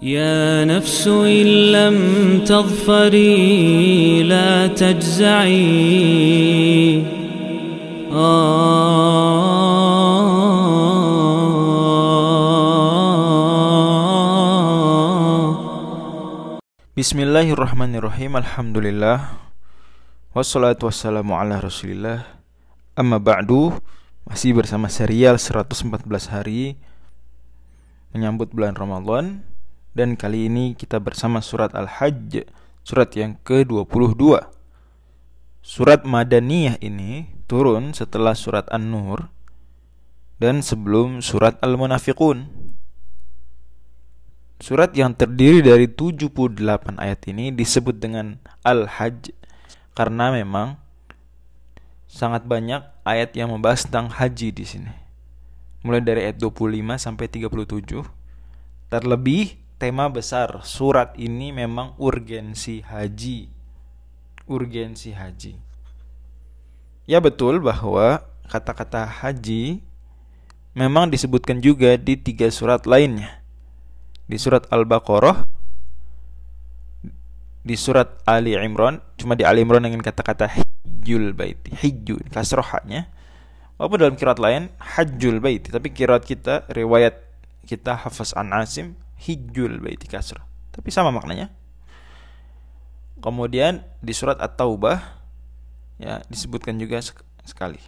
يا نفس إن لم تظفري لا تجزعي. بسم الله الرحمن الرحيم الحمد لله والصلاة والسلام على رسول الله أما بعد masih bersama serial 114 hari menyambut bulan Ramadan. Dan kali ini kita bersama surat Al-Hajj Surat yang ke-22 Surat Madaniyah ini turun setelah surat An-Nur Dan sebelum surat Al-Munafiqun Surat yang terdiri dari 78 ayat ini disebut dengan Al-Hajj karena memang sangat banyak ayat yang membahas tentang haji di sini. Mulai dari ayat 25 sampai 37. Terlebih tema besar surat ini memang urgensi haji. Urgensi haji. Ya betul bahwa kata-kata haji memang disebutkan juga di tiga surat lainnya di surat Al-Baqarah di surat Ali Imran cuma di Ali Imran dengan kata-kata hijjul baiti hijju kasrohnya walaupun dalam kirat lain hajjul baiti tapi kirat kita riwayat kita hafaz an Asim hijjul baiti kasroh tapi sama maknanya kemudian di surat At-Taubah ya disebutkan juga sekali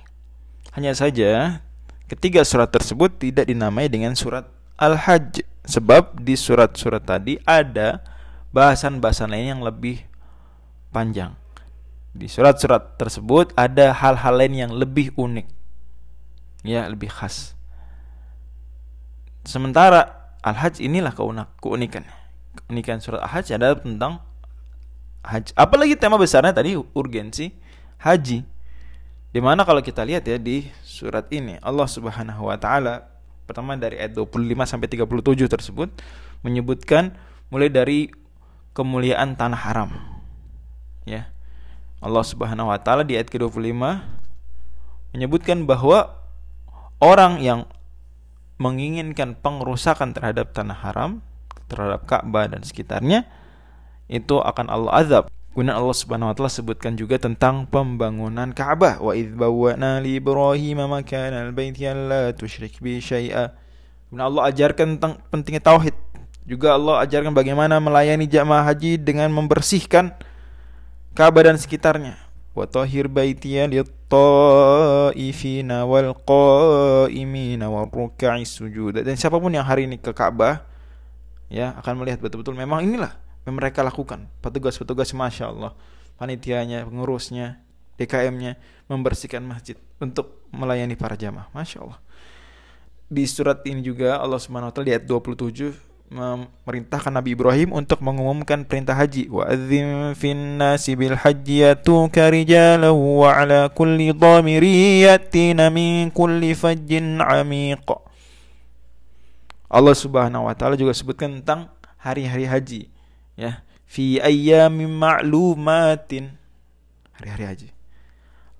hanya saja ketiga surat tersebut tidak dinamai dengan surat Al-Hajj Sebab di surat-surat tadi ada bahasan-bahasan lain yang lebih panjang. Di surat-surat tersebut ada hal-hal lain yang lebih unik. Ya, lebih khas. Sementara Al-Hajj inilah keunikan. Keunikan surat Al-Hajj adalah tentang haji. Apalagi tema besarnya tadi urgensi haji. Di mana kalau kita lihat ya di surat ini Allah Subhanahu wa taala pertama dari ayat 25 sampai 37 tersebut menyebutkan mulai dari kemuliaan tanah haram. Ya. Allah Subhanahu wa taala di ayat ke-25 menyebutkan bahwa orang yang menginginkan pengrusakan terhadap tanah haram, terhadap Ka'bah dan sekitarnya itu akan Allah azab. Kemudian Allah Subhanahu wa taala sebutkan juga tentang pembangunan Ka'bah. Wa idz bawwa'na li Ibrahim makana al-baiti alla tusyrik bi syai'a. Kemudian Allah ajarkan tentang pentingnya tauhid. Juga Allah ajarkan bagaimana melayani jamaah haji dengan membersihkan Ka'bah dan sekitarnya. Lit-ta'ifina wal qa'imina war ruk'is sujud. Dan siapa pun yang hari ini ke Ka'bah ya akan melihat betul-betul memang inilah yang mereka lakukan. Petugas-petugas masya Allah. Panitianya pengurusnya DKM-nya membersihkan masjid untuk melayani para jamaah. Masya Allah. Di surat ini juga Allah Subhanahu wa taala di ayat 27 memerintahkan Nabi Ibrahim untuk mengumumkan perintah haji. Wa adzim fin nasi bil hajji yatuka rijalan wa ala kulli dhamiri yatina min kulli fajjin amiq. Allah Subhanahu wa taala juga sebutkan tentang hari-hari haji ya. Fi ayyamin ma'lumatin. Hari-hari haji.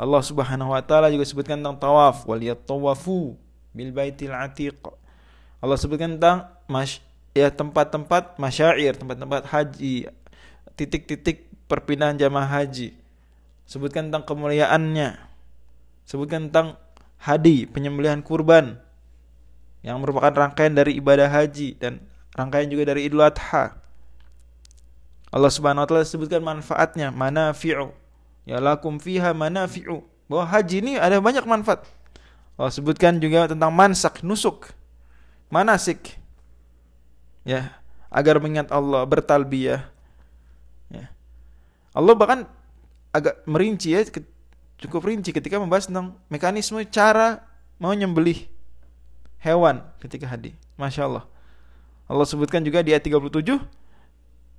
Allah Subhanahu wa taala juga sebutkan tentang tawaf. Wal yatawafu bil baitil atiq. Allah sebutkan tentang mas ya tempat-tempat masyair tempat-tempat haji titik-titik perpindahan jamaah haji sebutkan tentang kemuliaannya sebutkan tentang hadi penyembelihan kurban yang merupakan rangkaian dari ibadah haji dan rangkaian juga dari Idul Adha Allah Subhanahu wa taala sebutkan manfaatnya, manafi'u. Ya lakum fiha manafi'u. Bahwa haji ini ada banyak manfaat. Allah sebutkan juga tentang mansak, nusuk, manasik. Ya, agar mengingat Allah, bertalbiyah. Ya. Allah bahkan agak merinci ya, cukup rinci ketika membahas tentang mekanisme cara mau nyembelih hewan ketika haji. Masya Allah. Allah sebutkan juga di ayat 37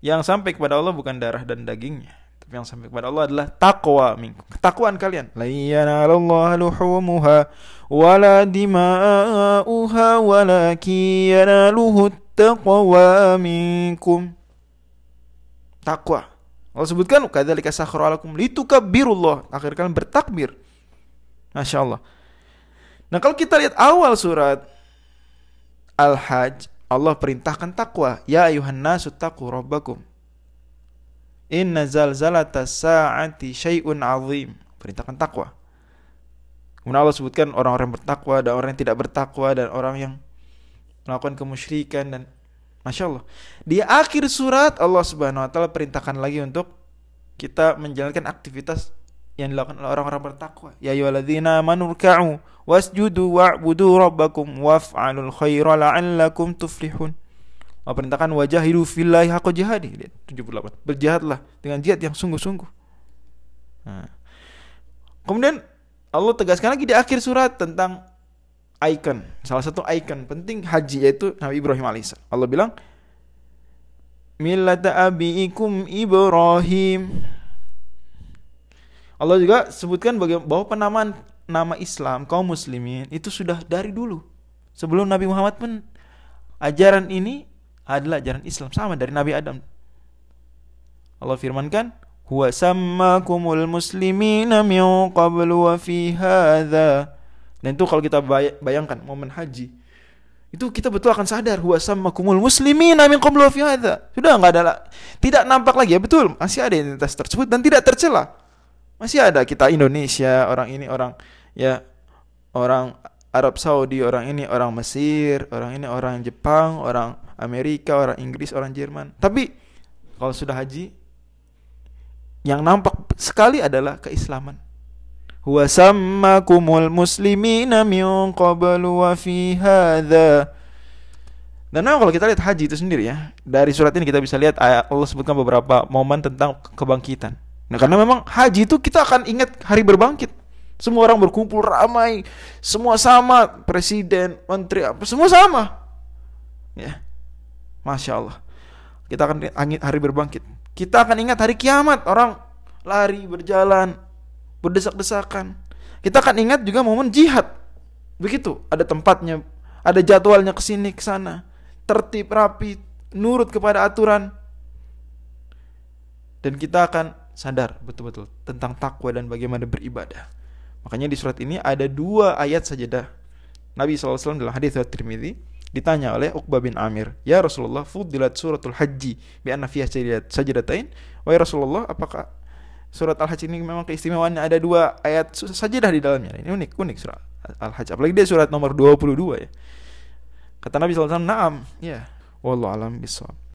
yang sampai kepada Allah bukan darah dan dagingnya, tapi yang sampai kepada Allah adalah takwa minkum. Ketakwaan kalian. La yanallahu luhumuha wala dima'uha walakin yanaluhu taqwa minkum. Takwa. Allah sebutkan kadzalika sakhara lakum litukabbirullah. Akhir kalian bertakbir. Masya Allah. Nah kalau kita lihat awal surat Al-Hajj Allah perintahkan takwa. Ya ayuhan nasu taqu rabbakum. Inna zalzalata sa'ati syai'un azim. Perintahkan takwa. Kemudian Allah sebutkan orang-orang bertakwa dan orang yang tidak bertakwa dan orang yang melakukan kemusyrikan dan Masya Allah. Di akhir surat Allah Subhanahu wa taala perintahkan lagi untuk kita menjalankan aktivitas yang dilakukan oleh orang-orang bertakwa. Ya ayyuhalladzina amanu ruk'u wasjudu wa'budu rabbakum waf'alul khaira la'allakum tuflihun. Allah perintahkan wajahidu fillahi haqqa jihadi. 78. Berjihadlah dengan jihad yang sungguh-sungguh. Nah. Kemudian Allah tegaskan lagi di akhir surat tentang icon. Salah satu icon penting haji yaitu Nabi Ibrahim alaihissalam. Allah bilang, Millata abiikum Ibrahim. Allah juga sebutkan bahwa penamaan nama Islam kaum muslimin itu sudah dari dulu. Sebelum Nabi Muhammad pun ajaran ini adalah ajaran Islam sama dari Nabi Adam. Allah firmankan, huwa sammakumul muslimina min qablu wa fi hadha dan itu kalau kita bayangkan momen haji itu kita betul akan sadar huwa sammakumul muslimina min qablu fi sudah nggak ada tidak nampak lagi. Ya betul masih ada identitas tersebut dan tidak tercela. Masih ada kita Indonesia orang ini orang ya orang Arab Saudi orang ini orang Mesir orang ini orang Jepang orang Amerika orang Inggris orang Jerman. Tapi kalau sudah haji yang nampak sekali adalah keislaman. Huwa sammakumul muslimina min qablu wa fi. Dan nah, kalau kita lihat haji itu sendiri ya, dari surat ini kita bisa lihat Allah sebutkan beberapa momen tentang kebangkitan. Nah, karena memang haji itu kita akan ingat hari berbangkit. Semua orang berkumpul ramai, semua sama, presiden, menteri, apa semua sama. Ya. Masya Allah. Kita akan ingat hari berbangkit. Kita akan ingat hari kiamat, orang lari, berjalan, berdesak-desakan. Kita akan ingat juga momen jihad. Begitu, ada tempatnya, ada jadwalnya ke sini ke sana, tertib rapi, nurut kepada aturan. Dan kita akan sadar betul-betul tentang takwa dan bagaimana beribadah. Makanya di surat ini ada dua ayat sajadah. Nabi SAW dalam hadis Tirmidzi ditanya oleh Uqbah bin Amir, "Ya Rasulullah, fudilat suratul haji bi anna fiha sajdatain?" Wahai Rasulullah, apakah surat Al-Hajj ini memang keistimewaannya ada dua ayat sajadah di dalamnya? Ini unik, unik surat Al-Hajj. Apalagi dia surat nomor 22 ya. Kata Nabi SAW, "Na'am." Ya. Wallahu alam bisawab.